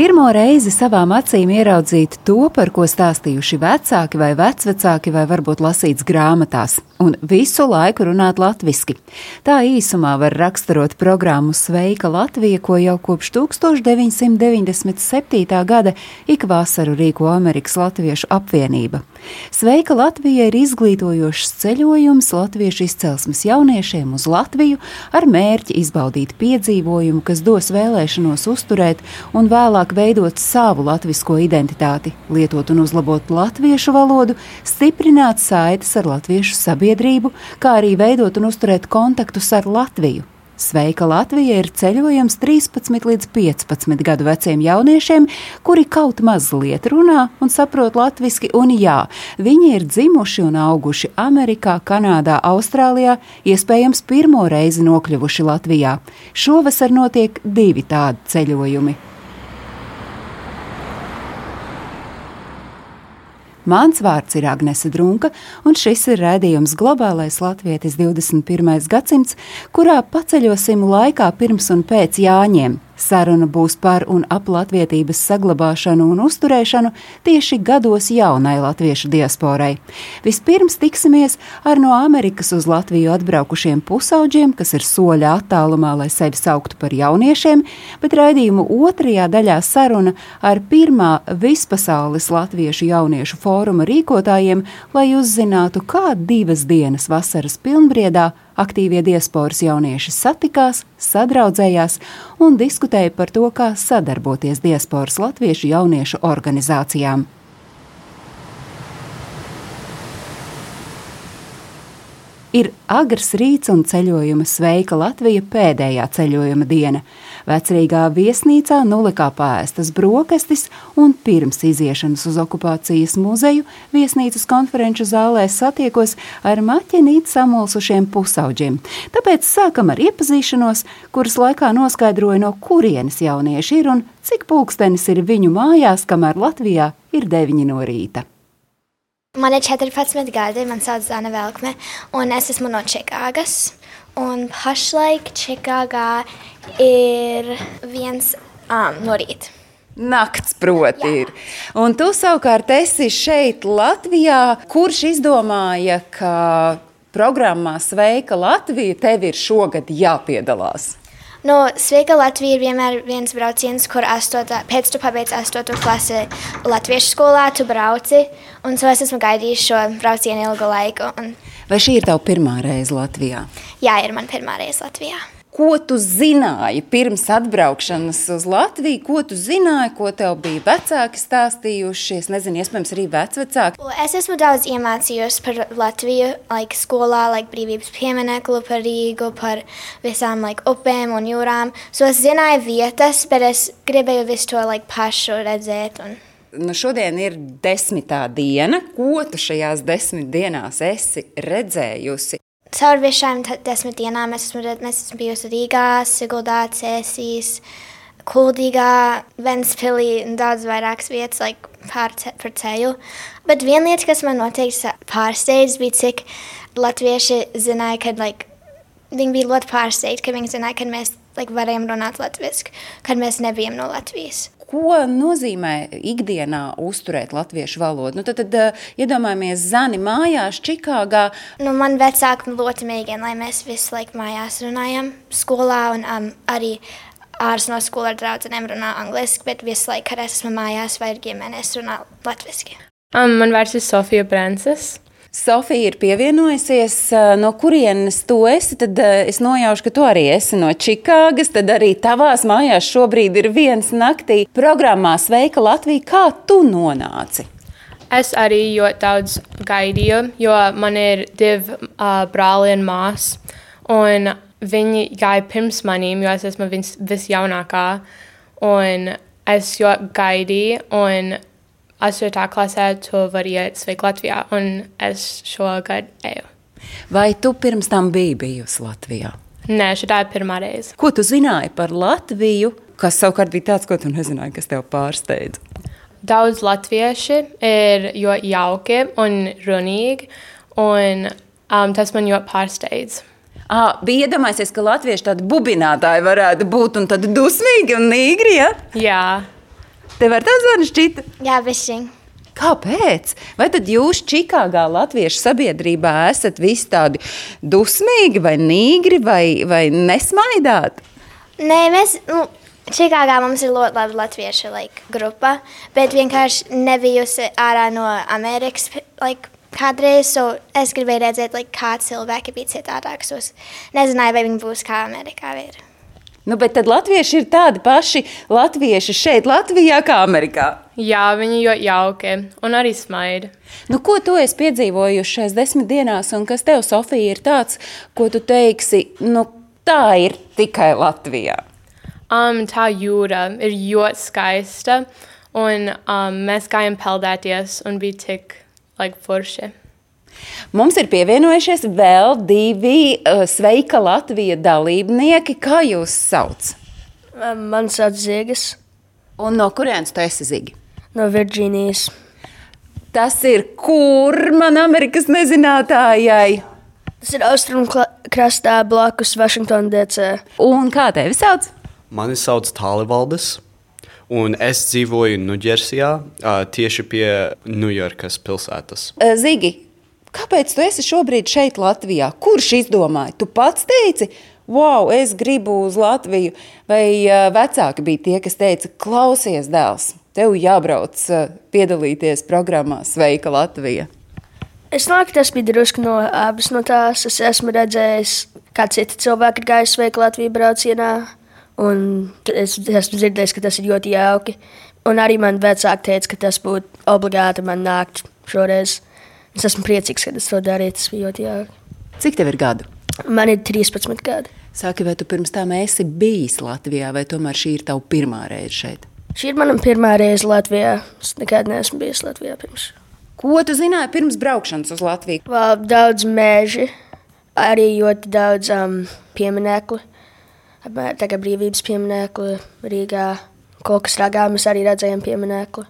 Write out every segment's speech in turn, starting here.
Pirmo reizi savām acīm ieraudzīt to, par ko stāstījuši vecāki vai vecvecāki, vai varbūt lasīts grāmatās, un visu laiku runāt latviešu. Tā īsumā var raksturot programmu Sveika Latvija, ko jau kopš 1997. gada ik vasaru rīko Amerikas Latviešu apvienība. Sveika Latvija ir izglītojošs ceļojums latviešu izcelsmes jauniešiem uz Latviju ar mērķi izbaudīt piedzīvojumu, kas dos vēlēšanos uzturēt un vēlāk veidot savu latvisko identitāti, lietot un uzlabot latviešu valodu, stiprināt saites ar latviešu sabiedrību, kā arī veidot un uzturēt kontaktus ar Latviju. Sveika Latvija ir ceļojums 13 līdz 15 gadu veciem jauniešiem, kuri kaut mazliet runā un saprot latviešu, un jā, viņi ir dzimuši un auguši Amerikā, Kanādā, Austrālijā, iespējams, pirmo reizi nokļuvuši Latvijā. Šovasar notiek divi tādi ceļojumi. Mans vārds ir Agnese Drunka, un šis ir rādījums Globālais Latvijas 21. gadsimts, kurā paceļosim laikā pirms un pēc Jāņiem. Saruna būs par un ap latviedzības saglabāšanu un uzturēšanu tieši gados jaunai latviešu diasporai. Vispirms tiksimies ar no Amerikas uz Latviju atbraukušiem pusauģiem, kas ir soļa attālumā, lai sevi sauktu par jauniešiem, bet raidījumu otrajā daļā saruna ar pirmā vispasaules latviešu jauniešu fóruma rīkotājiem, lai uzzinātu, kā divas dienas vasaras pilnbriedā aktīvie diasporas jaunieši satikās, sadraudzējās un diskutēja par to, kā sadarboties diasporas latviešu jauniešu organizācijām. Ir agrs rīts un ceļojuma sveika Latvija pēdējā ceļojuma diena. Vecrīgā viesnīcā nulikā pēstas brokastis un pirms iziešanas uz okupācijas muzeju viesnīcas konferenču zālē satiekos ar maķenīt samulsušiem pusauģiem. Tāpēc sākam ar iepazīšanos, kuras laikā noskaidroju, no kurienes jaunieši ir un cik pulkstenis ir viņu mājās, kamēr Latvijā ir 9 no rīta. Man ir 14 gadi, man sauc Zana Velkme, un es esmu no Čikāgas. Un pašlaik Čikāgā ir viens um, no rīta. Nakts, proti, ir. Un tu savukārt esi šeit, Latvijā, kurš izdomāja, ka programmā Sveika Latvija tev ir šogad jāpiedalās. No Sveika Latvija ir vienmēr viens brauciens, kur astotā, pēc tu pabeidz 8. klasi latviešu skolā, tu brauci. Un so es esmu gaidījis šo braucienu ilgu laiku. Un, Vai šī ir tava pirmā reize Latvijā? Jā, ir man pirmā reize Latvijā. Ko tu zināji pirms atbraukšanas uz Latviju? Ko tu zināji, ko tev bija vecāki stāstījuši? Es nezinu, iespējams, arī vecvecāki. Es esmu daudz iemācījusies par Latviju, like, skolā, like, brīvības pieminekli, par Rīgu, par visām like, upēm un jūrām. So es zināju vietas, bet es gribēju visu to like, pašu redzēt. Un... Nu, šodien ir desmitā diena. Ko tu šajās desmit dienās esi redzējusi? Caur visām ta- desmit dienām es esmu, red- es esmu bijusi Rīgā, Siguldā, Cēsīs, Kuldīgā, Ventspilī un daudz vairākas vietas like, pār ce par ceļu. Bet viena lieta, kas man noteikti sa- pārsteidz, bija, cik latvieši zināja, ka like, viņi bija ļoti pārsteigti, ka viņi zināja, ka mēs like, varējām runāt latviešu, kad mēs nebijām no Latvijas. Ko nozīmē ikdienā uzturēt latviešu valodu? Nu, tad, tad uh, iedomājamies Zani mājās, Čikāgā. Nu, man vecāki ļoti mēģina, lai mēs visu laiku mājās runājam, skolā un um, arī ārpus no skolas ar draugiem runā angliski, bet visu laiku, kad es esmu mājās vai ar ģimeni, es runāju latviešu. Um, man vārds ir Sofija Brances. Sofija ir pievienojusies, uh, no kurienes tu esi. Tad uh, es nojaušu, ka tu arī esi no Čikāgas. Tad arī tavās mājās šobrīd ir viens naktī programmā Sveika Latvija. Kā tu nonāci? Es arī ļoti daudz gaidīju, jo man ir divi uh, brāli un māsas. Un viņi gāja pirms maniem, jo es esmu vis, visjaunākā. Un es ļoti gaidīju, un astotā klasē tu vari iet sveik Latvijā, un es šogad eju. Vai tu pirms tam biji bijusi Latvijā? Nē, šī ir pirmā reize. Ko tu zināji par Latviju, kas savukārt bija tāds, ko tu nezināji, kas tev pārsteidza? Daudz latvieši ir ļoti jauki un runīgi, un um, tas man ļoti pārsteidz. À, bija iedomājies, ka latvieši tādi bubinātāji varētu būt un tādi dusmīgi un nīgri. Ja? Jā, Tev ar tādu zvanu šķita. Jā, bišķiņ. Kāpēc? Vai tad jūs Čikāgā, Latviešu sabiedrībā, esat visi tādi dusmīgi, vai nīgri, vai, vai nesmaidāti? Nē, mēs, nu, Čikāgā mums ir ļoti laba latviešu like, grupa, bet vienkārši nebijusi ārā no Amerikas. Like, Kādreiz so es gribēju redzēt, like, kā cilvēki bija citādāk. So es nezināju, vai viņi būs kā Amerikā. ir. Nu, bet tad latvieši ir tādi paši latvieši šeit, Latvijā, kā Amerikā. jā viņi ļoti jauki un arī smaida. Nu, ko tu esi piedzīvojuši šajās desmit dienās, un kas tev, Sofija, ir tāds, ko tu teiksi, nu, tā ir tikai Latvijā? Um, tā jūra ir ļoti skaista, un um, mēs gājām peldēties un bija tik like, forši. Mums ir pievienojušies vēl divi uh, Sveika Latvija dalībnieki. Kā jūs sauc? Man sauc Zīgas Un no kurienes tu esi zigi? no Virģīnijas. Tas ir kur man Amerikas nezinātājai. Tas ir austrumu kla- krastā blakus Vašingtonā DC. Un kā tevi sauc? Mani sauc Tālivaldis, un es dzīvoju Ņūdžersijā, tieši pie Ņujorkas pilsētas. Uh, Zigi, kāpēc tu esi šobrīd šeit Latvijā? Kurš izdomāja? Tu pats teici, wow, es gribu uz Latviju, vai vecāki bija tie, kas teica, klausies, dēls, tev jābrauc piedalīties programmā Sveika Latvija. Es domāju, ka tas bija drusku no abas no tās. Es esmu redzējis, kā citi cilvēki ir gājuši sveiki Latvijas braucienā. Un es esmu dzirdējis, ka tas ir ļoti jauki. Un arī man vecāki teica, ka tas būtu obligāti man nākt šoreiz. Es esmu priecīgs, ka es to darīju. Tas bija ļoti jauki. Cik tev ir gadu? Man ir 13 gadi. Saki, vai tu pirms tam esi bijis Latvijā, vai tomēr šī ir tava pirmā reize šeit? Šī ir mana pirmā reize Latvijā. Es nekad neesmu bijis Latvijā pirms. Ko tu zināji pirms braukšanas uz Latviju? Vēl daudz meža, arī ļoti daudz um, pieminiektu. Kā brīvības pieminiektu Rīgā. Kokas ragā mēs arī redzējām pieminiektu.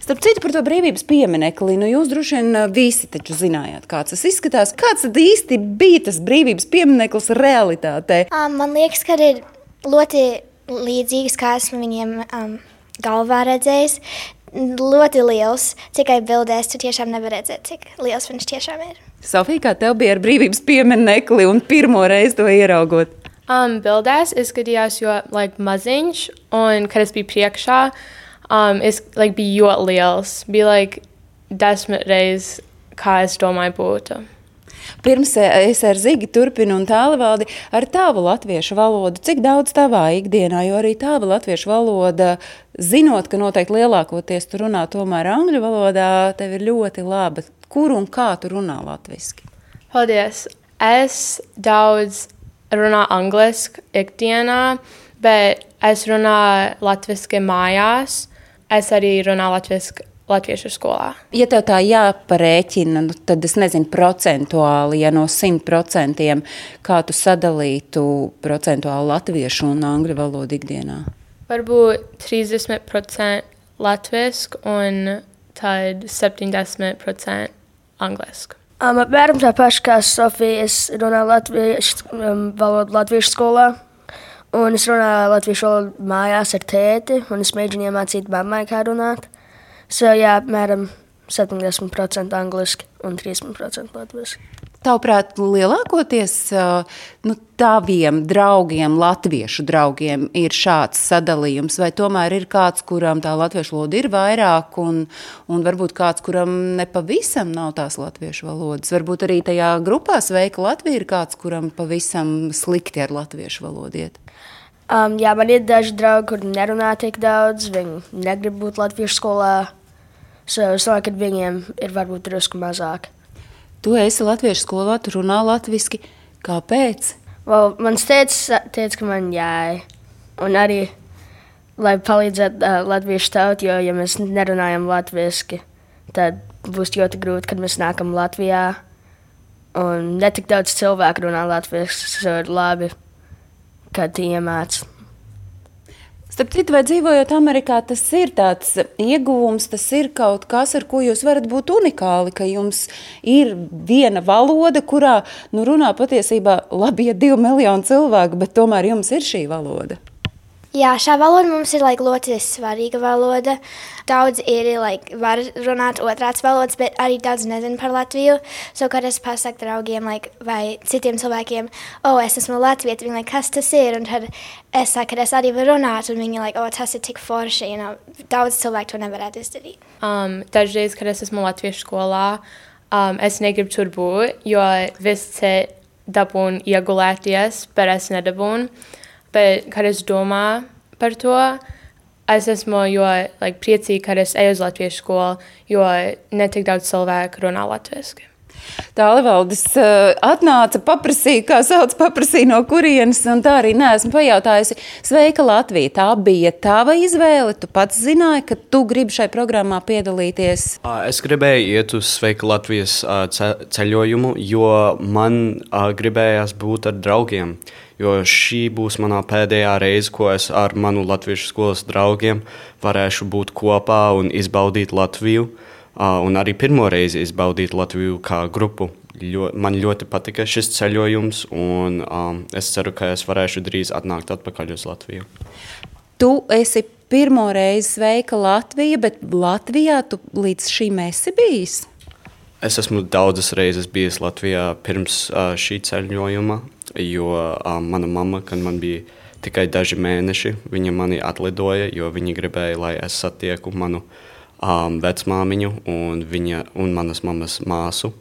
Starp citu, par to brīvības pieminekli, nu jūs droši vien visi taču zinājāt, kāds tas izskatās. Kāds tad īsti bija tas brīvības piemineklis realitātē? Um, man liekas, ka ir ļoti līdzīgs, kā esmu viņiem um, galvā redzējis. Ļoti liels, tikai bildēs tu tiešām nevari redzēt, cik liels viņš tiešām ir. Sofija, kā tev bija ar brīvības pieminekli un pirmo reizi to ieraugot? Um, bildēs izskatījās ļoti like, maziņš, un kad es biju priekšā, um, es like, ļoti liels. Bija like, desmit reizes, kā es domāju, būtu. Pirms ā, es ar Zigi turpinu un tālvaldi ar tavu latviešu valodu. Cik daudz tavā ikdienā, jo arī tava latviešu valoda, zinot, ka noteikti lielākoties tu runā tomēr angļu valodā, tev ir ļoti laba. Kur un kā tu runā latviski? Paldies! Es daudz runāju angliski ikdienā, bet es runāju latviešu mājās. Es arī runāju latviešu latviešu skolā. Ja tev tā jāparēķina, nu, tad es nezinu, procentuāli, ja no 100% kā tu sadalītu procentuāli latviešu un angļu valodu ikdienā. Varbūt 30% latviešu un tad 70% angliski. Um, apmēram tā paša kā Sofija. Es runāju latviešu um, valodu latviešu skolā. Un es runāju latviešu valodu mājās ar tēti. Un es mēģinu iemācīt mammai, kā runāt. So, jā, apmēram 70% angliski un 30% latviešu. Tavuprāt, lielākoties nu, taviem draugiem, latviešu draugiem, ir šāds sadalījums, vai tomēr ir kāds, kuram tā latviešu valoda ir vairāk, un, un varbūt kāds, kuram nepavisam nav tās latviešu valodas. Varbūt arī tajā grupā Sveika Latvija ir kāds, kuram pavisam slikti ar latviešu valodu iet. Um, jā, man ir daži draugi, kuriem nerunā tik daudz. Viņi negrib būt latviešu skolā. So, es domāju, ka viņiem ir varbūt drusku mazāk. Tu esi latviešu skolā, tu runā latviski. Kāpēc? Well, mans tēvs teica, ka man jāj. Un arī lai palīdzētu uh, latviešu tautai, jo, ja mēs nerunājam latviešu, tad būs ļoti grūti, kad mēs nākam Latvijā. Un ne tik daudz cilvēku runā latviešu, tas ir labi, kad iemācās. Starp citu, vai dzīvojot Amerikā, tas ir tāds ieguvums, tas ir kaut kas, ar ko jūs varat būt unikāli, ka jums ir viena valoda, kurā nu, runā patiesībā labi, ja divi miljoni cilvēku, bet tomēr jums ir šī valoda. Jā, šā valoda mums ir like, ļoti svarīga valoda. Daudz ir like, var runāt otrāds valodas, bet arī daudz nezina par Latviju. So, kad es pasaku draugiem like, vai citiem cilvēkiem, o, oh, es esmu Latvijas, viņi like, kas tas ir? Un tad es saku, ka es arī varu runāt, un viņi like, o, oh, tas ir tik forši. You know? Daudz cilvēku to nevarētu izdarīt. Um, dažreiz, kad es esmu Latvijas skolā, um, es negribu tur būt, jo visi dabūn iegulēties, bet es nedabūnu. Bet, kad es domāju par to, es esmu jo, like, priecīga, ka es eju uz Latvijas skolu, jo ne tik daudz cilvēku runā latviešu. Tālvaldis uh, atnāca, paprasīja, kā sauc, paprasīja no kurienes, un tā arī neesmu pajautājusi. Sveika, Latvija! Tā bija tava izvēle. Tu pats zināji, ka tu gribi šai programmā piedalīties. Es gribēju iet uz Sveika Latvijas ceļojumu, jo man gribējās būt ar draugiem. Jo šī būs manā pēdējā reize, ko es ar manu latviešu skolas draugiem varēšu būt kopā un izbaudīt Latviju. Uh, un arī pirmo reizi izbaudīt Latviju kā grupu. Ļo, man ļoti patika šis ceļojums, un um, es ceru, ka es varēšu drīz atnākt atpakaļ uz Latviju. Tu esi pirmo reizi sveika Latvija, bet Latvijā tu līdz šim esi bijis? Es esmu daudzas reizes bijis Latvijā pirms uh, šī ceļojuma, jo uh, mana mamma, kad man bija tikai daži mēneši, viņa mani atlidoja, jo viņa gribēja, lai es satieku manu uh, um, vecmāmiņu un, viņa, un manas mammas māsu.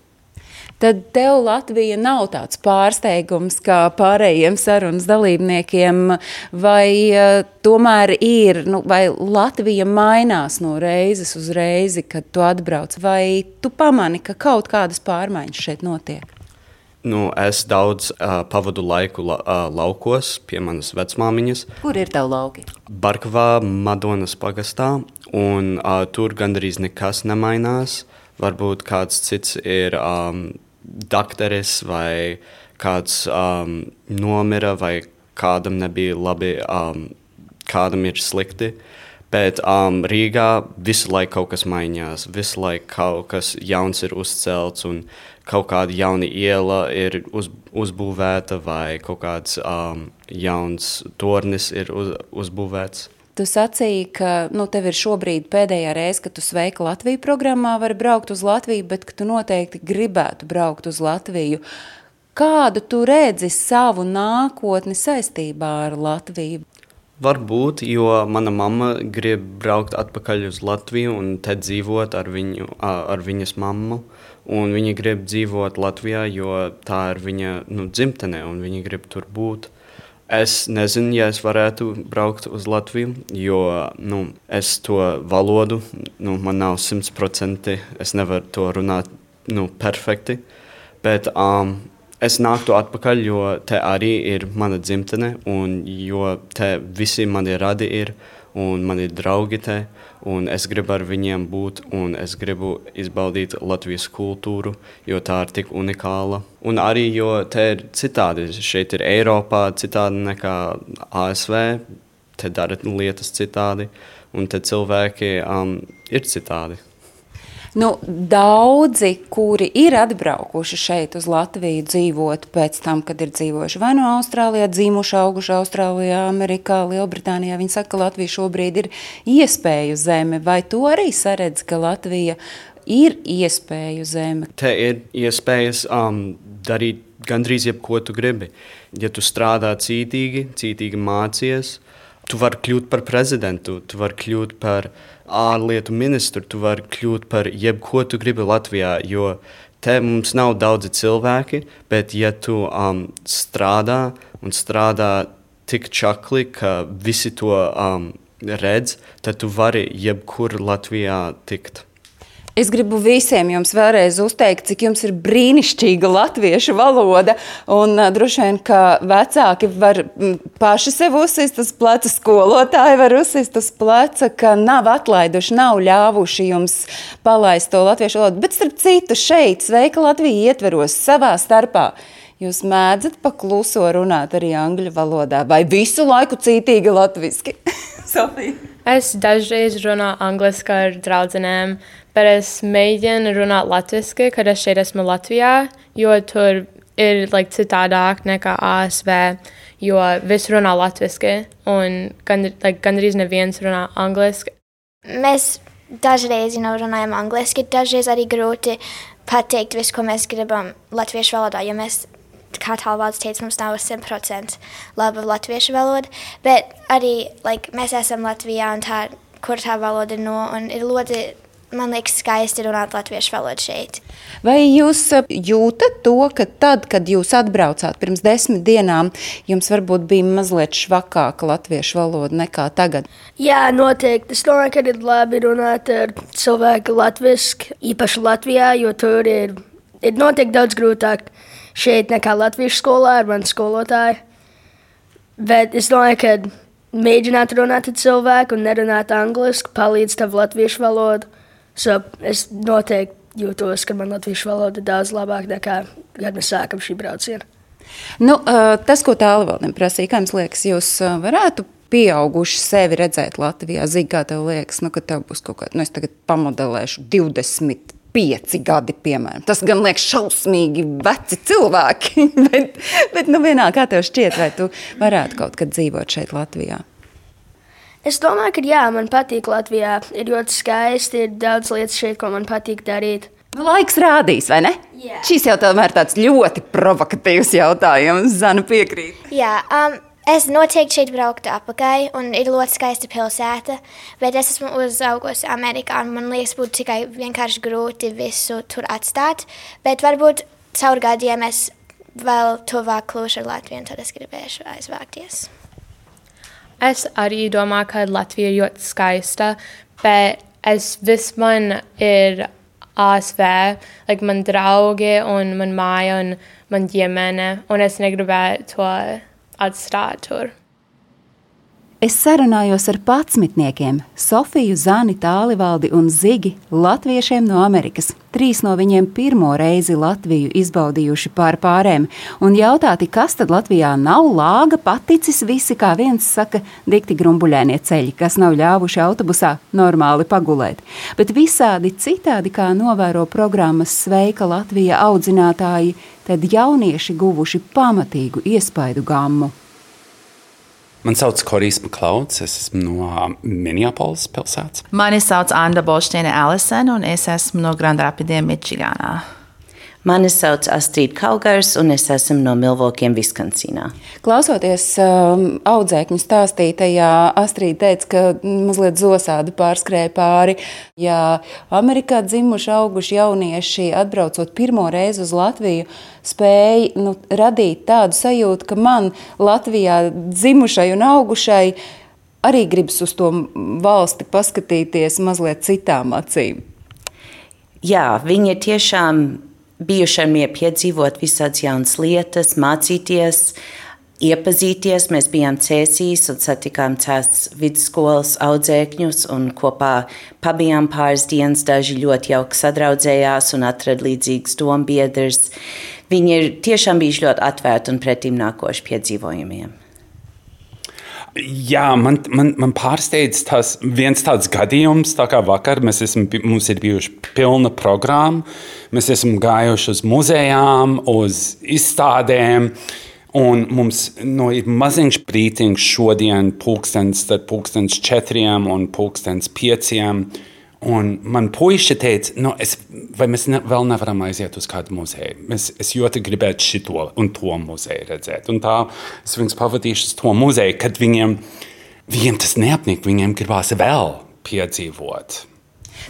Tad tev Latvija nav tāds pārsteigums kā pārējiem sarunas dalībniekiem, vai uh, tomēr ir, nu, vai Latvija mainās no reizes uz reizi, kad tu atbrauc, vai tu pamani, ka kaut kādas pārmaiņas šeit notiek? Nu, es daudz uh, pavadu laiku la, uh, laukos pie manas vecmāmiņas. Kur ir tev lauki? Barkavā, Madonas pagastā, un uh, tur gandrīz nekas nemainās. Varbūt kāds cits ir um, dakteris vai kāds um, nomira vai kādam nebija labi, um, kādam ir slikti. Bet um, Rīgā visu laiku kaut kas mainās, visu laiku kaut kas jauns ir uzcelts, un kaut kāda jauna iela ir uz, uzbūvēta, vai kaut kāds um, jauns tornis ir uz, uzbūvēts. Tu sacīji, ka nu, tev ir šobrīd pēdējā reize, kad tu sveika Latviju programmā vari braukt uz Latviju, bet tu noteikti gribētu braukt uz Latviju. Kādu tu redzi savu nākotni saistībā ar Latviju? Varbūt, jo mana mamma grib braukt atpakaļ uz Latviju un te dzīvot ar, viņu, ar viņas mammu. Viņa grib dzīvot Latvijā, jo tā ir viņa nu, dzimtene un viņa grib tur būt. Es nezinu, ja es varētu braukt uz Latviju, jo nu, es to valodu, nu, man nav simtprocentīgi, es nevaru to runāt nu, perfekti. Bet um, es nāktu atpakaļ, jo te arī ir mana dzimtene, un jo te visi mani radi ir, un mani draugi te, un es gribu ar viņiem būt, un es gribu izbaudīt Latvijas kultūru, jo tā ir tik unikāla. Un arī, jo te ir citādi, šeit ir Eiropā citādi nekā ASV, te dara lietas citādi, un te cilvēki um, ir citādi. Nu, daudzi, kuri ir atbraukuši šeit uz Latviju, dzīvot pēc tam, kad ir dzīvojuši vai no nu Austrālijā, dzīvojuši, auguši Austrālijā, Amerikā, Lielbritānijā, viņi saka, ka Latvija šobrīd ir iespēju zeme. Vai tu arī saredz, ka Latvija ir iespēju zeme? Te ir iespējas um, darīt gandrīz jebko tu gribi. Ja tu strādā cītīgi, cītīgi mācies, tu vari kļūt par prezidentu, tu vari kļūt par ārlietu ministru, tu vari kļūt par jebko tu gribi Latvijā, jo te mums nav daudzi cilvēki, bet ja tu um, strādā un strādā tik čakli, ka visi to um, redz, tad tu vari jebkur Latvijā tikt. Es gribu visiem jums vēlreiz uzteikt, cik jums ir brīnišķīga latviešu valoda. Un uh, droši vien, ka vecāki var paši sev uzsist uz pleca, skolotāji var uzsist uz pleca, ka nav atlaiduši, nav ļāvuši jums palaist to latviešu valodu. Bet starp citu, šeit, Sveika Latvija ietveros savā starpā. Jūs mēdzat pakluso runāt arī angļu valodā, vai visu laiku cītīgi latviešu? Es dažreiz runāju angliski ar draugiem, bet es mēģinu runāt latviešu, kad es šeit esmu Latvijā, jo tur ir like, citādāk nekā ASV, jo visi runā latviešu, un gan, like, gandrīz neviens runā angliski. Mēs dažreiz you know, runājam angliski, dažreiz arī grūti pateikt visu, ko mēs gribam latviešu valodā, jo mēs, kā tālvārds teica, mums nav 100% laba latviešu valoda, bet arī like, mēs esam Latvijā un tā, kur tā valoda no, un ir ļoti, man liekas, skaisti runāt latviešu valodu šeit. Vai jūs uh, jūtat to, ka tad, kad jūs atbraucāt pirms desmit dienām, jums varbūt bija mazliet švakāka latviešu valoda nekā tagad? Jā, noteikti. Es domāju, ka ir labi runāt ar cilvēku latviešu, īpaši Latvijā, jo tur ir, ir noteikti daudz grūtāk šeit nekā latviešu skolā ar mani skolotāju. Bet es domāju, ka mēģināt runāt ar cilvēku un nerunāt angliski palīdz tev latviešu valodu. So es noteikti jūtos, ka man latviešu valoda ir daudz labāka nekā, kad mēs sākam šī brauciena. Nu, uh, tas, ko tālāk vēl neprasīja, kā jums liekas, jūs uh, varētu pieauguši sevi redzēt Latvijā? Zini, kā tev liekas, nu, ka tev būs kaut kāda, nu, es tagad pamodelēšu 20. Pieci gadi, piemēram. Tas gan liekas šausmīgi veci cilvēki. bet, bet nu, vienā kā tev šķiet, vai tu varētu kaut kad dzīvot šeit, Latvijā? Es domāju, ka jā, man patīk Latvijā. Ir ļoti skaisti, ir daudz lietas šeit, ko man patīk darīt. Nu, laiks rādīs, vai ne? Jā. Šis jau tomēr tāds ļoti provokatīvs jautājums. Zana piekrīt. Jā, um, es noteikti šeit brauktu apakaļ, un ir ļoti skaista pilsēta, bet es esmu uzaugusi Amerikā, un man liekas, būtu tikai vienkārši grūti visu tur atstāt. Bet varbūt caur gadiem es vēl tuvāk kļūšu ar Latviju, un tad es gribēšu aizvākties. Es arī domāju, ka Latvija ir ļoti skaista, bet es vismaz ir ASV, like man draugi un man māja un man ģimene, un es negribētu to atstāt tur. Es sarunājos ar patsmitniekiem - Sofiju, Zani, Tālivaldi un Zigi, latviešiem no Amerikas. Trīs no viņiem pirmo reizi Latviju izbaudījuši pār pārēm, un jautāti, kas tad Latvijā nav lāga, paticis visi, kā viens saka, dikti grumbuļēnie ceļi, kas nav ļāvuši autobusā normāli pagulēt. Bet visādi citādi, kā novēro programmas Sveika Latvija audzinātāji, tad jaunieši guvuši pamatīgu iespaidu gammu. Man sauc Korijs Maklauds, es esmu no Minneapolis pilsētas. Mani sauc Anna Bolšteina Allison, un es esmu no Grand Rapidiem, Mičiganā. Mani sauc Astrid Kaugars, un es esmu no Milvokiem, Viskansīnā. Klausoties um, audzēkņu stāstītajā, Astrid teica, ka mazliet zosādi pārskrēja pāri. Ja Amerikā dzimuši, auguši jaunieši, atbraucot pirmo reizi uz Latviju, spēja nu, radīt tādu sajūtu, ka man Latvijā dzimušai un augušai arī gribas uz to valsti paskatīties mazliet citām acīm. Jā, viņi tiešām mieru piedzīvot visādas jaunas lietas, mācīties, iepazīties. Mēs bijām cēsīs un satikām cēlus vidusskolas audzēkņus un kopā pabijām pāris dienas. Daži ļoti jauki sadraudzējās un atrada līdzīgus dombiedrus. Viņi ir tiešām bijuši ļoti atvērti un pretim nākoši piedzīvojumiem. Jā, man, man, man pārsteidz tas viens tāds gadījums, tā kā vakar mēs esam, mums ir bijuši pilna programma. Mēs esam gājuši uz muzejām, uz izstādēm. Un mums nu, ir maziņš brīdis šodien, pulkstenis, tad pulkstenis četriem un pulkstenis pieciem. Un man puiši teica, nu, es, vai mēs ne, vēl nevaram aiziet uz kādu muzeju. Es, es ļoti gribētu šo un to muzeju redzēt. Un tā es viņus pavadīšu uz to muzeju, kad viņiem, viņiem tas neapnika, viņiem gribās vēl piedzīvot.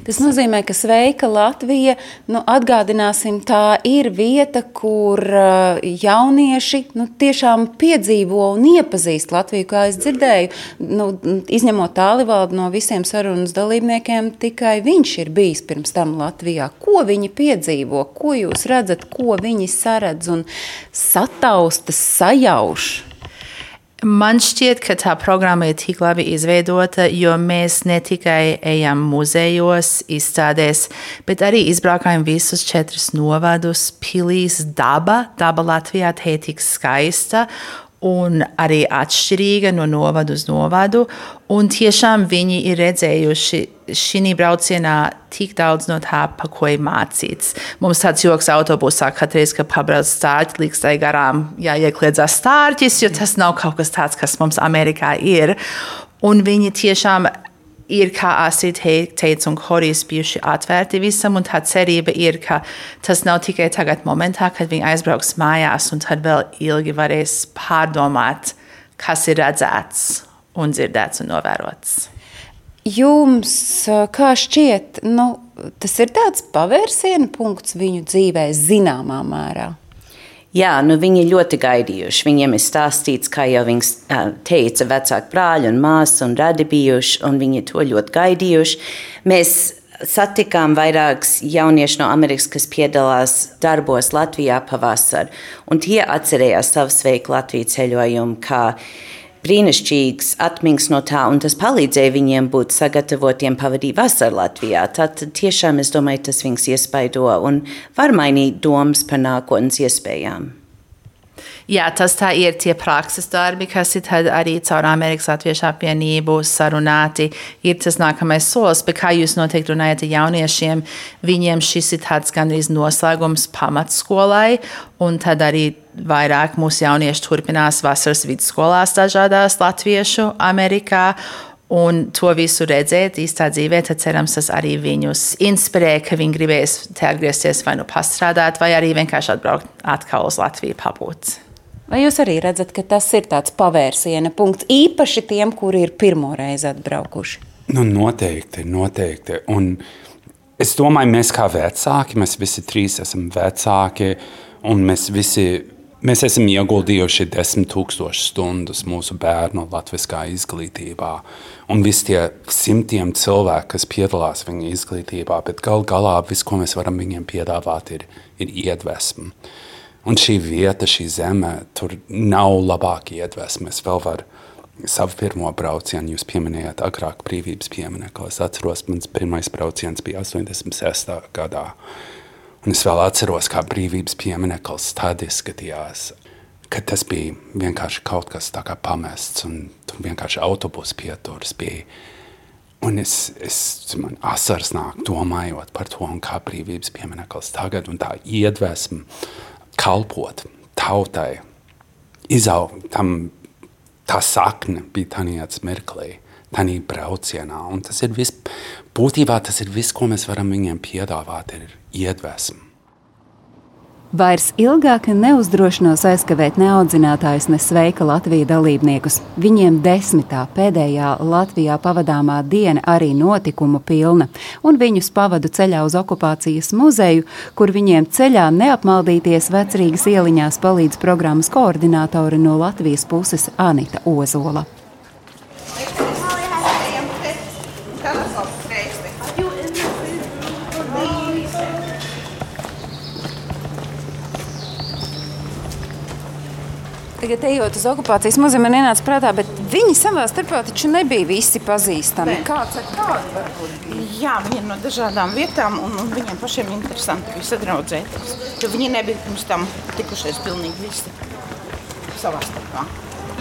Tas nozīmē, ka Sveika Latvija, nu, atgādināsim, tā ir vieta, kur uh, jaunieši nu, tiešām piedzīvo un iepazīst Latviju. Kā es dzirdēju, nu, izņemot tālivaldu no visiem sarunas dalībniekiem, tikai viņš ir bijis pirms tam Latvijā. Ko viņi piedzīvo, ko jūs redzat, ko viņi saredz un sataustas, sajauš? Man šķiet, ka tā programma ir tik labi izveidota, jo mēs ne tikai ejam muzejos, izstādēs, bet arī izbraukājam visus četrus novadus, pilīs, daba. Daba Latvijā te ir tik skaista un arī atšķirīga no novada uz novadu. Un tiešām viņi ir redzējuši šī braucienā tik daudz no tā, pa ko ir mācīts. Mums tāds joks autobusā, katreiz, kad pabrauc stārķi, liks tai garām jāiekliedzās stārķis, jo tas nav kaut kas tāds, kas mums Amerikā ir. Un viņi tiešām ir, kā Asīt teica, un Horijs bijuši atvērti visam, un tā cerība ir, ka tas nav tikai tagad momentā, kad viņi aizbrauks mājās, un tad vēl ilgi varēs pārdomāt, kas ir redzēts un dzirdēts un novērots. Jums, kā šķiet, nu, tas ir tāds pavērsiena punkts viņu dzīvē zināmā mērā? Jā, nu viņi ļoti gaidījuši. Viņiem ir stāstīts, kā jau viņš teica, vecāki brāļi un māsas un radi bijuši, un viņi to ļoti gaidījuši. Mēs satikām vairākus jauniešus no Amerikas, kas piedalās darbos Latvijā pavasarī, un tie atcerējās savu sveiku Latviju ceļojumu brīnišķīgs atmiņas no tā, un tas palīdzēja viņiem būt sagatavotiem pavadīt vasaru Latvijā. Tad tiešām es domāju, tas viņus iespaido un var mainīt domas par nākotnes iespējām. Jā, tas tā ir tie prakses darbi, kas ir arī caur Amerikas Latviešu apvienību sarunāti. Ir tas nākamais solis, bet kā jūs noteikti runājat ar jauniešiem, viņiem šis ir tāds gandrīz noslēgums pamatskolai, un tad arī vairāk mūsu jaunieši turpinās vasaras vidusskolās dažādās latviešu Amerikā. Un to visu redzēt īstā dzīvē, tad cerams, tas arī viņus inspirē, ka viņi gribēs te atgriezties vai nu pastrādāt, vai arī vienkārši atbraukt atkal uz Latviju pabūt. Vai jūs arī redzat, ka tas ir tāds pavērsiena punkts īpaši tiem, kuri ir pirmo reizi atbraukuši? Nu, noteikti, noteikti. Un es domāju, mēs kā vecāki, mēs visi trīs esam vecāki, un mēs visi Mēs esam ieguldījuši desmit tūkstošus stundas mūsu bērnu latviskā izglītībā. Un visi tie simtiem cilvēku, kas piedalās viņa izglītībā, bet gal galā viss, ko mēs varam viņiem piedāvāt, ir, ir iedvesma. Un šī vieta, šī zeme, tur nav labāka iedvesma. Es vēl varu savu pirmo braucienu, jūs pieminējāt agrāk brīvības pieminekli. Es atceros, mans pirmais brauciens bija 86. gadā. Un es vēl atceros, kā brīvības piemineklis tad izskatījās. Kad tas bija vienkārši kaut kas tāds pamests, un vienkārši autobusu pieturas bija. Un es, es man asars nāk, domājot par to, kā brīvības piemineklis tagad, un tā iedvesma kalpot tautai, izaugt tam, tā sakne bija tanīts mirklī, tanī braucienā. Un tas ir viss, būtībā tas ir viss, ko mēs varam viņiem piedāvāt, ir iedvesma. Vairs ilgāk neuzdrošinos aizkavēt neaudzinātājus ne sveika Latvijas dalībniekus. Viņiem desmitā pēdējā Latvijā pavadāmā diena arī notikumu pilna, un viņus pavadu ceļā uz okupācijas muzeju, kur viņiem ceļā neapmaldīties vecrīgas ieliņās palīdz programmas koordinātori no Latvijas puses Anita Ozola. Tagad, ejot uz okupācijas muzeju, man ienāca prātā, bet viņi savā starpā taču nebija visi pazīstami. Ne. Kāds ar kādu varbūt? Jā, viņi ir no dažādām vietām, un, un viņiem pašiem interesanti bija sadraudzēties. Jo viņi nebija pirms tam tikušies pilnīgi visi savā starpā.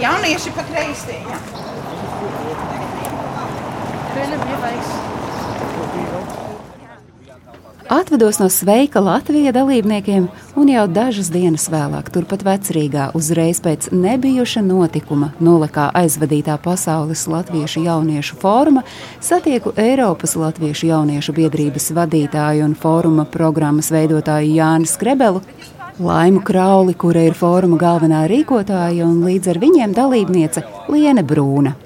Jaunieši pat reizē, jā. Viena bija vajag. Atvedos no Sveika Latvijas dalībniekiem, un jau dažas dienas vēlāk, turpat vecrīgā, uzreiz pēc nebijuša notikuma, nolekā aizvadītā pasaules latviešu jauniešu fóruma, satieku Eiropas Latviešu jauniešu biedrības vadītāju un fóruma programmas veidotāju Jāni Skrebelu, Laimu Krauli, kura ir fóruma galvenā rīkotāja, un līdz ar viņiem dalībniece Liene Brūna.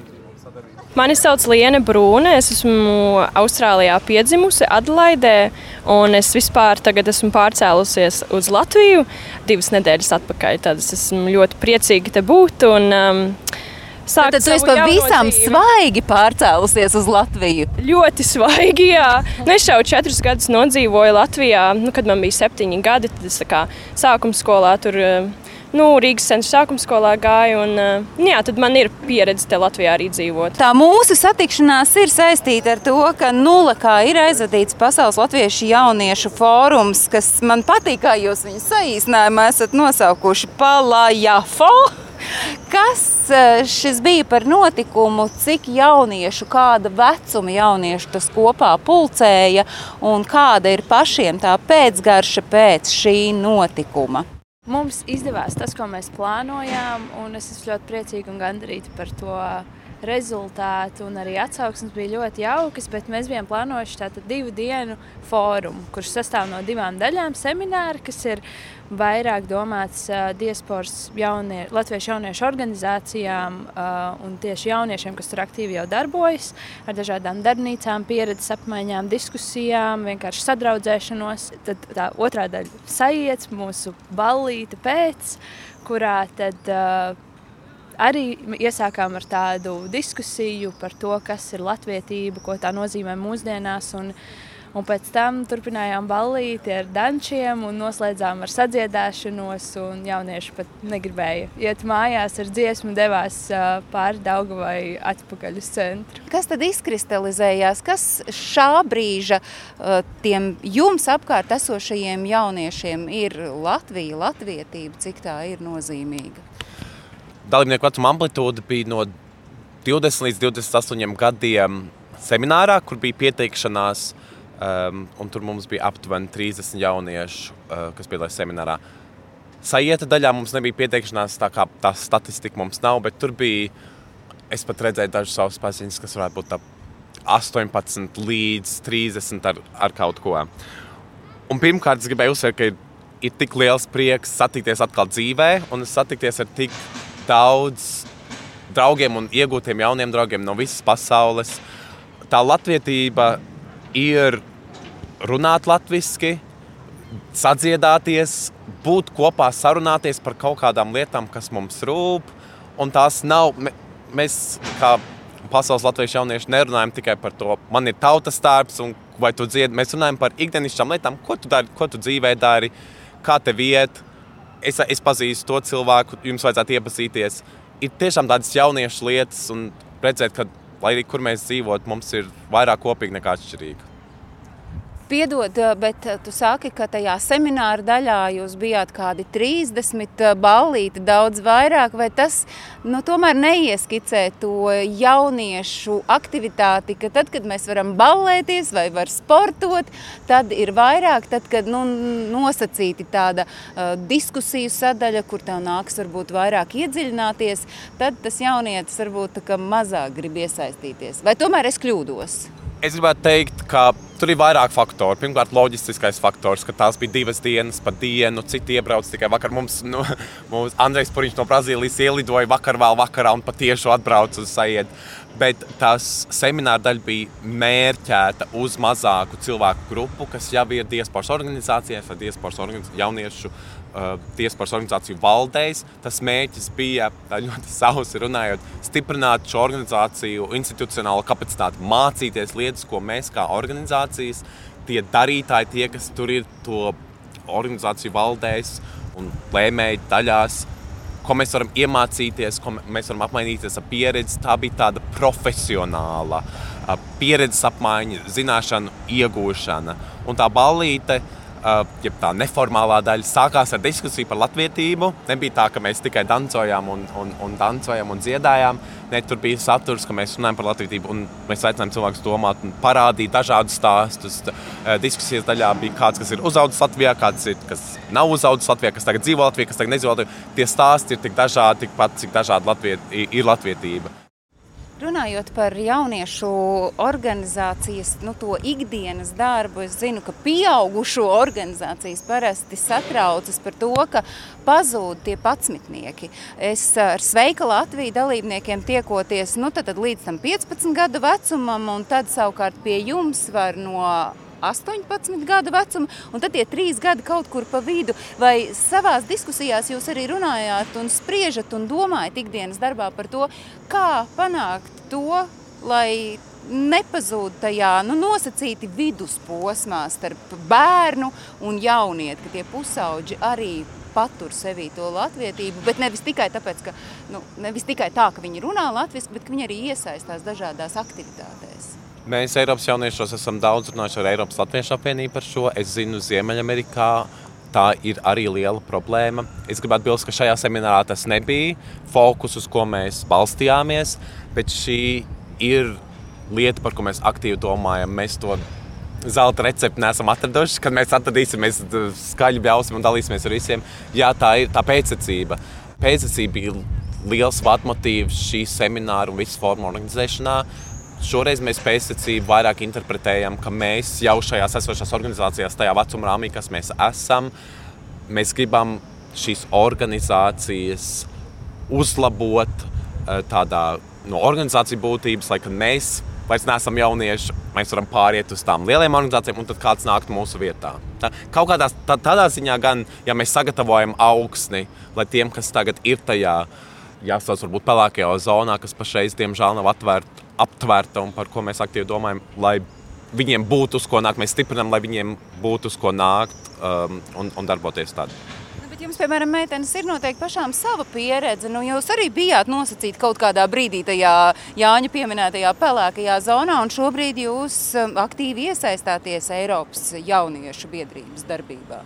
Mani sauc Liene Brūne. Es esmu Austrālijā piedzimusi, Adelaidē, un es vispār tagad esmu pārcēlusies uz Latviju divas nedēļas atpakaļ. Tad es esmu ļoti priecīga te būt. Un, um, Tad tu esi pavisam svaigi pārcēlusies uz Latviju. Ļoti svaigi, jā. Nu, es jau četrus gadus nodzīvoju Latvijā. Nu, kad man bija septiņi gadi, tad es kā sākuma skolā tur nu, Rīgas centra sākuma skolā gāju. Un, nu, jā, tad man ir pieredze te Latvijā arī dzīvot. Tā mūsu satikšanās ir saistīta ar to, ka Nulakā ir aizvadīts Pasaules Latviešu jauniešu fórums, kas man patīk, kā jūs viņu saīsinājumā esat nosaukuši Palajafo. Kas šis bija par notikumu, cik jauniešu, kāda vecuma jauniešu tas kopā pulcēja un kāda ir pašiem tā pēcgarša pēc šī notikuma? Mums izdevās tas, ko mēs plānojām, un es esmu ļoti priecīga un gandarīta par to rezultātu. Arī atsauksmes bija ļoti jaukas, bet mēs bijām plānojuši tādu divu dienu fórumu, kurš sastāv no divām daļām. Semināri, kas ir vairāk domāts uh, diasporas jaunie, latviešu jauniešu organizācijām uh, un tieši jauniešiem, kas tur aktīvi jau darbojas, ar dažādām darbnīcām, pieredzes apmaiņām, diskusijām, vienkārši sadraudzēšanos. Tad tā otrā daļa - sajiet mūsu ballīte pēc, kurā tad. Uh, arī iesākām ar tādu diskusiju par to, kas ir latvietība, ko tā nozīmē mūsdienās. Un, un pēc tam turpinājām ballīti ar dančiem un noslēdzām ar sadziedāšanos. Jaunieši pat negribēja iet mājās ar dziesmu, devās pāri Daugu vai atpakaļ uz centru. Kas tad izkristalizējās? Kas šā brīža tiem jums apkārt esošajiem jauniešiem ir Latvija, latvietība, cik tā ir nozīmīga? Dalībnieku vecuma amplitūda bija no 20 līdz 28 gadiem seminārā, kur bija pieteikšanās. Um, tur mums bija aptuveni 30 jauniešu, uh, kas piedalījās seminārā. Sajieta daļā mums nebija pieteikšanās, tā kā tā statistika mums nav, bet tur bija. Es pat redzēju dažus savus paziņas, kas varētu būt 18 līdz 30 ar, ar kaut ko. Un pirmkārt, es gribēju uzsvērt, ka ir, ir tik liels prieks satikties atkal dzīvē un satikties ar tik daudz draugiem un iegūtiem jauniem draugiem no visas pasaules. Tā latvietība ir runāt latviešu, sadziedāties, būt kopā, sarunāties par kaut kādām lietām, kas mums rūp. Un tās nav, mēs kā pasaules latviešu jaunieši nerunājam tikai par to, man ir tautas tērps un vai tu dziedi. Mēs runājam par ikdienišķām lietām, ko tu, dari, ko tu dzīvē dari, kā tev iet, es, es pazīstu to cilvēku, jums vajadzētu iepazīties. Ir tiešām tādas jauniešu lietas, un redzēt, ka, lai arī kur mēs dzīvojam, mums ir vairāk kopīgi nekā atšķirīgi. Piedod, eh, bet eh, tu saki, ka tajā semināra daļā jūs bijāt kādi 30 eh, ballīti, daudz vairāk, vai tas nu, tomēr neieskicē to jauniešu aktivitāti, ka tad, kad mēs varam ballēties vai var sportot, tad ir vairāk, tad, kad nu, nosacīti tāda uh, diskusiju sadaļa, kur tev nāks varbūt vairāk iedziļināties, tad tas jaunietis varbūt mazāk grib iesaistīties. Vai tomēr es kļūdos? Es gribētu teikt, ka tur ir vairāk faktoru. Pirmkārt, loģistiskais faktors, ka tās bija divas dienas pa dienu. Citi iebrauc tikai vakar. Mums, nu, mums Andrejs Puriņš no Brazīlijas ielidoja vakar vēl vakarā un patieši atbrauca uz sajiet. Bet tas semināra daļa bija mērķēta uz mazāku cilvēku grupu, kas jau ir diasporas organizācijās vai diasporas organiz... jauniešu uh, diasporas organizāciju valdēs. Tas mērķis bija ļoti sausi runājot, stiprināt šo organizāciju institucionālo kapacitāti, mācīties lietas, ko mēs kā organizācijas, tie darītāji, tie, kas tur ir to organizāciju valdēs un lēmēji daļās. Ko mēs varam iemācīties, ko mēs varam apmainīties ar pieredzi, tā bija tāda profesionāla pieredzes apmaiņa, zināšanu iegūšana. Un tā ballīte Uh, ja tā neformālā daļa sākās ar diskusiju par latvietību. Nebija tā, ka mēs tikai dancojām un, un, un dancojām un dziedājām. Ne, tur bija saturs, ka mēs runājam par latvietību un mēs aicinājām cilvēkus domāt un parādīt dažādus stāstus. Uh, diskusijas daļā bija kāds, kas ir uzaugusi Latvijā, kāds ir, kas nav uzaugusi Latvijā, kas tagad dzīvo Latvijā, kas tagad nedzīvo Latvijā. Tie stāsti ir tik dažādi, tikpat cik dažādi Latviet, ir latvietība. Runājot par jauniešu organizācijas, nu, ikdienas darbu, es zinu, ka pieaugušo organizācijas parasti satraucas par to, ka pazūd tie patsmitnieki. Es ar Sveika Latviju dalībniekiem tiekoties nu, tad, tad līdz tam 15 gadu vecumam, un tad savukārt pie jums var no 18 gadu vecuma, un tad tie trīs gadi kaut kur pa vidu. Vai savā diskusijās jūs arī runājāt un spriežat un domājat ikdienas darbā par to, kā panākt to, lai nepazūd tajā nu, nosacīti vidusposmā starp bērnu un jaunieti, ka tie pusauģi arī patur sevī to latvietību, bet nevis tikai tāpēc, ka, nu, nevis tikai tā, ka viņi runā latviski, bet ka viņi arī iesaistās dažādās aktivitātēs. Mēs Eiropas jauniešos esam daudz runājuši ar Eiropas Latviešu apvienību par šo. Es zinu, Ziemeļamerikā tā ir arī liela problēma. Es gribētu bilst, ka šajā seminārā tas nebija fokus, uz ko mēs balstījāmies, bet šī ir lieta, par ko mēs aktīvi domājam. Mēs to zelta recepti neesam atraduši. Kad mēs atradīsim, mēs skaļi bļausim un dalīsimies ar visiem. Jā, tā ir tā pēctecība. Pēctecība bija liels vadmotīvs šī semināra un visas formu organizēšanā. Šoreiz mēs pēctecību vairāk interpretējam, ka mēs jau šajās esošās organizācijās, tajā vecuma rāmī, kas mēs esam, mēs gribam šīs organizācijas uzlabot eh, tādā no organizāciju būtības, lai mēs vairs neesam jaunieši, mēs varam pāriet uz tām lielām organizācijām, un tad kāds nāktu mūsu vietā. Tā, kaut kādā tā, tādā ziņā, gan ja mēs sagatavojam augsni, lai tiem, kas tagad ir tajā, jāsauc varbūt pelēkajā zonā, kas pašreiz, diemžēl, nav atvērta aptvērta un par ko mēs aktīvi domājam, lai viņiem būtu uz ko nākt. Mēs stiprinām, lai viņiem būtu uz ko nākt um, un, un darboties tādā. Nu, jums, piemēram, meitenes ir noteikti pašām sava pieredze. Nu, jūs arī bijāt nosacīti kaut kādā brīdī tajā Jāņa pieminētajā pelēkajā zonā, un šobrīd jūs um, aktīvi iesaistāties Eiropas jauniešu biedrības darbībā.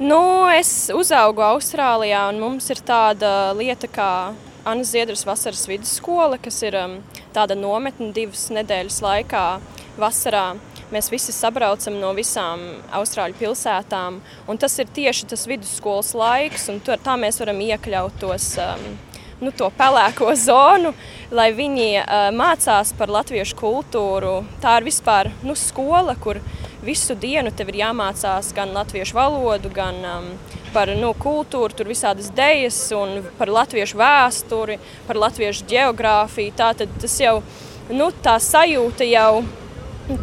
Nu, es uzaugu Austrālijā, un mums ir tāda lieta kā Anna Ziedras vasaras vidusskola, kas ir um, tāda nometne divas nedēļas laikā vasarā. Mēs visi sabraucam no visām Austrāļu pilsētām, un tas ir tieši tas vidusskolas laiks, un tur, tā mēs varam iekļaut tos, um, nu, to pelēko zonu, lai viņi uh, mācās par latviešu kultūru. Tā ir vispār nu, skola, kur visu dienu tev ir jāmācās gan latviešu valodu, gan um, par nu, kultūru, tur visādas idejas par latviešu vēsturi, par latviešu geogrāfiju. Tā tad tas jau nu, tā sajūta jau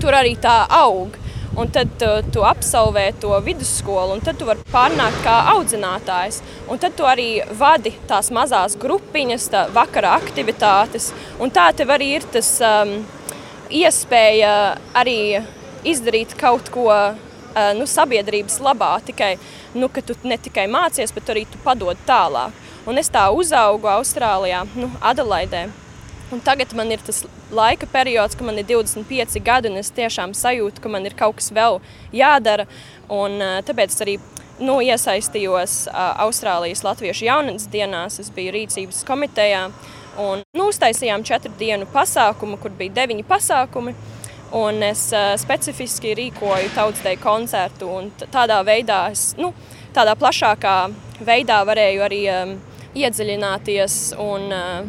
tur arī tā aug. Un tad uh, tu absolvē to vidusskolu, un tad tu vari pārnākt kā audzinātājs. Un tad tu arī vadi tās mazās grupiņas, tā vakara aktivitātes. Un tā tev arī ir tas um, iespēja arī izdarīt kaut ko nu, sabiedrības labā. Tikai nu, ka tu ne tikai mācies, bet arī tu padod tālāk. Un es tā uzaugu Austrālijā, nu, Adelaidē. Un tagad man ir tas laika periods, kad man ir 25 gadi, un es tiešām sajūtu, ka man ir kaut kas vēl jādara. Un, tāpēc arī nu, iesaistījos Austrālijas Latviešu jaunatnes dienās. Es biju rīcības komitejā un nu, uztaisījām četru dienu pasākumu, kur bija deviņi pasākumi. Un es uh, specifiski rīkoju tautsdeju koncertu, tādā veidā es nu, tādā plašākā veidā varēju arī um, iedziļināties un uh,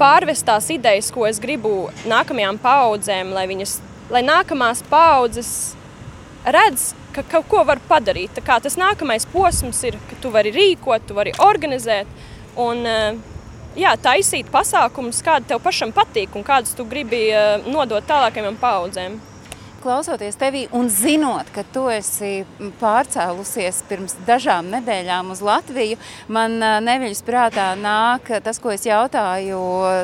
pārvest tās idejas, ko es gribu nākamajām paudzēm, lai, viņas, lai nākamās paudzes redz, ka kaut ko var padarīt. Tā kā tas nākamais posms ir, ka tu vari rīkot, tu vari organizēt. Un, uh, jā, taisīt pasākumus, kādi tev pašam patīk un kādus tu gribi eh, nodot tālākajām paudzēm. Klausoties tevī un zinot, ka tu esi pārcēlusies pirms dažām nedēļām uz Latviju, man eh, neviļas prātā nāk tas, ko es jautāju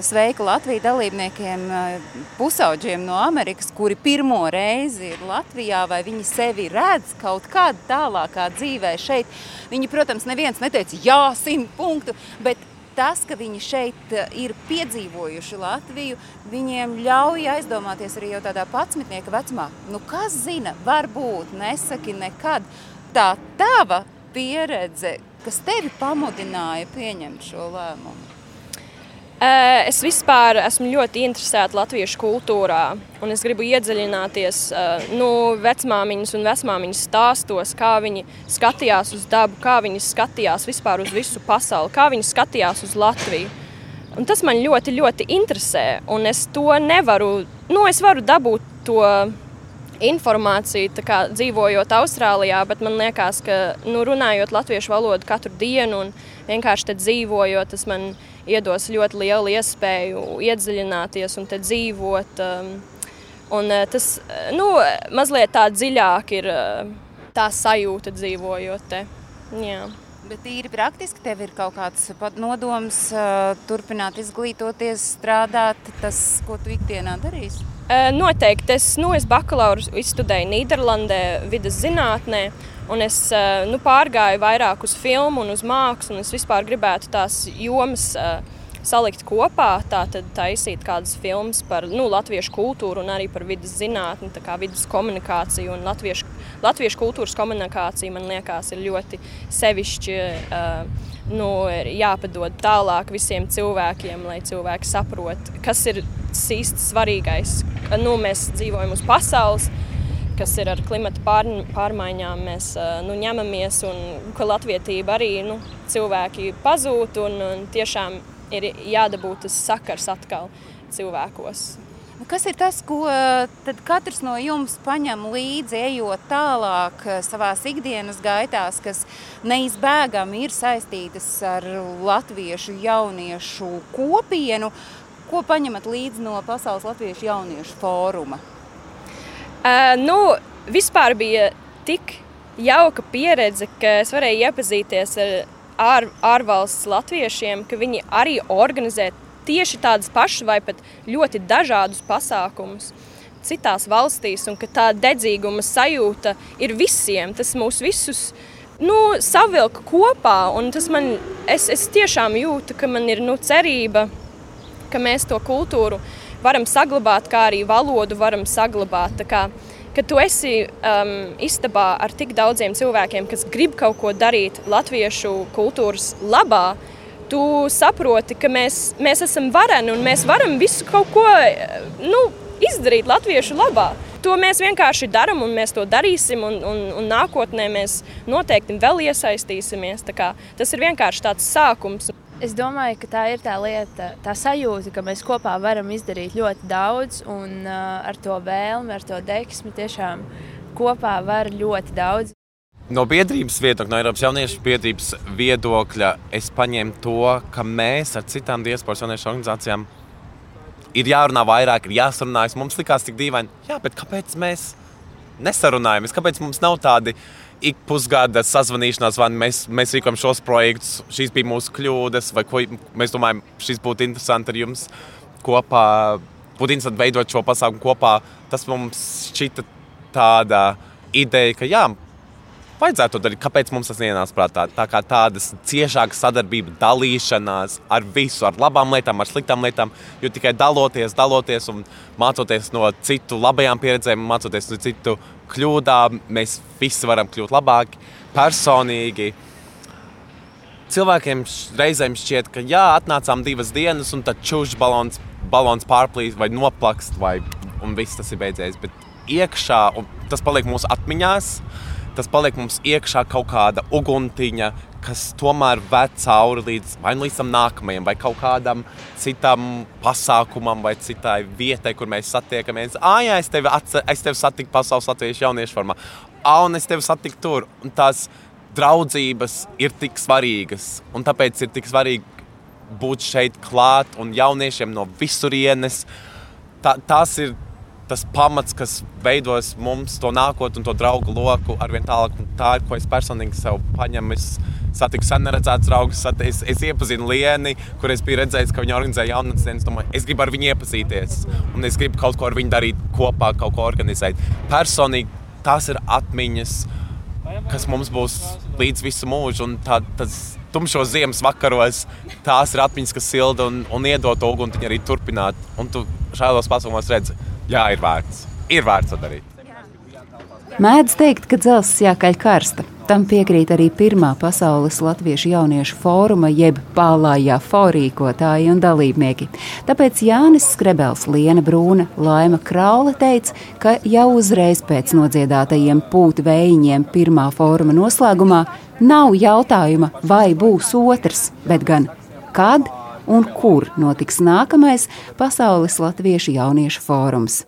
Sveika Latviju dalībniekiem, eh, pusauģiem no Amerikas, kuri pirmo reizi ir Latvijā, vai viņi sevi redz kaut kādā tālākā dzīvē šeit. Viņi, protams, neviens neteica jā, simt punktu, bet tas, ka viņi šeit eh, ir piedzīvojuši Latviju, viņiem ļauj aizdomāties arī jau tādā patsmitnieka vecumā. Nu, kas zina, varbūt nesaki nekad. Tā tava pieredze, kas tevi pamudināja pieņemt šo lēmumu? Es vispār esmu ļoti interesēta latviešu kultūrā, un es gribu iedziļināties nu, vecmāmiņas un vecmāmiņas stāstos, kā viņi skatījās uz dabu, kā viņi skatījās vispār uz visu pasauli, kā viņi skatījās uz Latviju. Un tas man ļoti, ļoti interesē, un es to nevaru, nu, es varu dabūt to informāciju, kā dzīvojot Austrālijā, bet man liekas, ka nu, runājot latviešu valodu katru dienu un vienkārši dzīvojot, tas man iedos ļoti lielu iespēju iedziļināties un dzīvot. Um, un uh, tas nu, mazliet tā dziļāk ir uh, tā sajūta dzīvojot te. Jā. Bet tīri praktiski tev ir kaut kāds nodoms uh, turpināt izglītoties, strādāt, tas, ko tu ikdienā darīsi? Noteikti. Es, nu, es bakalauru izstudēju Nīderlandē, vidas zinātnē. Un es nu, pārgāju vairāk uz filmu un uz mākslu. Es vispār gribētu tās jomas uh, salikt kopā, tātad taisīt kādas filmas par nu, latviešu kultūru un arī par vidas zinātni, kā vidas komunikāciju un latviešu, latviešu kultūras komunikāciju, man liekas, ir ļoti sevišķi. Uh, nu, ir jāpadod tālāk visiem cilvēkiem, lai cilvēki saprotu, kas ir īsti svarīgais. Nu, mēs dzīvojam uz pasaules, kas ir ar klimata pār, pārmaiņām. Mēs nu, ņemamies, un ka latvietība arī nu, cilvēki pazūd. Un, un tiešām ir jādabū tas sakars atkal cilvēkos. Kas ir tas, ko katrs no jums paņem līdzi, ejot tālāk savā ikdienas gaitās, kas neizbēgami ir saistītas ar latviešu jauniešu kopienu? Ko paņemat līdzi no Pasaules Latviešu jauniešu fóruma? Uh, nu, vispār bija tik jauka pieredze, ka es varēju iepazīties ar ār, ārvalsts latviešiem, ka viņi arī organizē tieši tādus pašus vai pat ļoti dažādus pasākumus citās valstīs, un ka tā dedzīguma sajūta ir visiem. Tas mūs visus nu, savilka kopā, un tas man, es, es tiešām jūtu, ka man ir nu, cerība, ka mēs to kultūru varam saglabāt, kā arī valodu varam saglabāt kad tu esi um, istabā ar tik daudziem cilvēkiem, kas grib kaut ko darīt latviešu kultūras labā, tu saproti, ka mēs, mēs esam vareni un mēs varam visu kaut ko nu, izdarīt latviešu labā. To mēs vienkārši darām, un mēs to darīsim, un, un, un nākotnē mēs noteikti vēl iesaistīsimies. Tas ir vienkārši tāds sākums. Es domāju, ka tā ir tā lieta, tā sajūta, ka mēs kopā varam izdarīt ļoti daudz, un uh, ar to vēlmi, ar to deksmi tiešām kopā var ļoti daudz. No biedrības viedokļa, no Eiropas jauniešu biedrības viedokļa, es paņēmu to, ka mēs ar citām diasporas jauniešu organizācijām ir jārunā vairāk, ir jāsarunājas. Mums likās tik dīvaini, jā, bet kāpēc mēs nesarunājamies? Kāpēc mums nav tādi? ik pusgada sazvanīšanās, vai mēs, mēs rīkojam šos projektus, šīs bija mūsu kļūdas, vai ko mēs domājam, šis būtu interesanti ar jums kopā. Būtu interesanti veidot šo pasākumu kopā. Tas mums šķita tāda ideja, ka jā, vajadzētu darīt. Kāpēc mums tas ienāca prātā? Tā kā tādas ciešākas sadarbības, dalīšanās ar visu, ar labām lietām, ar sliktām lietām. Jo tikai daloties, daloties un mācoties no citu labajām pieredzēm, mācoties no citu kļūdām, mēs visi varam kļūt labāki, personīgi. Cilvēkiem reizēm šķiet, ka jā, atnācām divas dienas, un tad čūžas balons, balons pārplīst vai noplakst, vai, un viss tas ir beidzies. Bet iekšā, tas paliek mūsu atmiņās, tas paliek mums iekšā kaut kāda uguntiņa, kas tomēr ved cauri līdz, nu līdz tam nākamajam, vai kaut kādam citam pasākumam, vai citai vietai, kur mēs satiekamies. Ah, jā, es tevi, es tevi satiku pasaules latviešu jauniešu formā. Ah, un es tevi satiku tur. Un tās draudzības ir tik svarīgas, un tāpēc ir tik svarīgi būt šeit klāt un jauniešiem no visurienes. Tā, tās ir tas pamats, kas veidos mums to nākotni un to draugu loku ar vien tālāk. Un tā ir, ko es personīgi sev paņemu. Es satiku sen neredzētus draugus, es, es iepazinu Lienu, kur es biju redzējis, ka viņi organizē jaunatnes dienas. Domāju, es gribu ar viņu iepazīties, un es gribu kaut ko ar viņu darīt kopā, kaut ko organizēt. Personīgi tās ir atmiņas, kas mums būs līdz visu mūžu. Tā, tas, tumšos ziemas vakaros, tās ir atmiņas, kas silda un, un iedod uguni arī turpināt. Un tu šādos pasaukumos redzi, jā, ir vērts. Ir vērts to darīt. Mēdz teikt, ka dzelzs jākaļ karsta. Tam piekrīt arī pirmā pasaules latviešu jauniešu fóruma, jeb pālājā forīkotāji un dalībnieki. Tāpēc Jānis Skrebels, Liena Brūna, Laima Kraule teica, ka jau uzreiz pēc nodziedātajiem pūtu vējiņiem pirmā fóruma noslēgumā nav jautājuma, vai būs otrs, bet gan kad un kur notiks nākamais Pasaules Latviešu jauniešu fórums.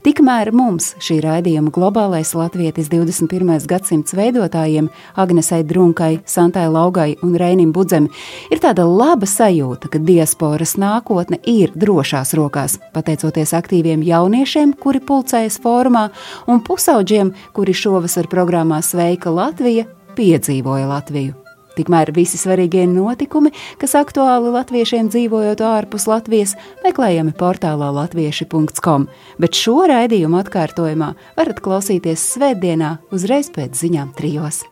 Tikmēr mums šī raidījuma globālais latvietis 21. gadsimts veidotājiem Agnesei Drunkai, Santai Laugai un Reinim Budzem ir tāda laba sajūta, ka diasporas nākotne ir drošās rokās, pateicoties aktīviem jauniešiem, kuri pulcējas formā, un pusauģiem, kuri šovasar programmā Sveika Latvija piedzīvoja Latviju. Tikmēr visi svarīgie notikumi, kas aktuāli latviešiem dzīvojot ārpus Latvijas, meklējami portālā latvieši.com, bet šo raidījumu atkārtojumā varat klausīties Svētdienā uzreiz pēc ziņām trijos.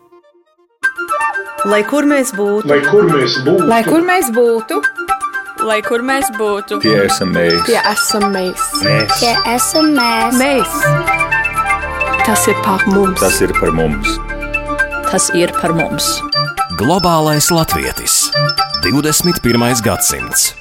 Lai kur mēs būtu, lai kur mēs būtu, lai kur mēs būtu, lai kur mēs būtu, tie esam mēs, tie esam mēs, mēs. Tie esam mēs. mēs. Tas ir par mums, tas ir par mums, tas ir par mums. Globālais latvietis 21. gadsimts.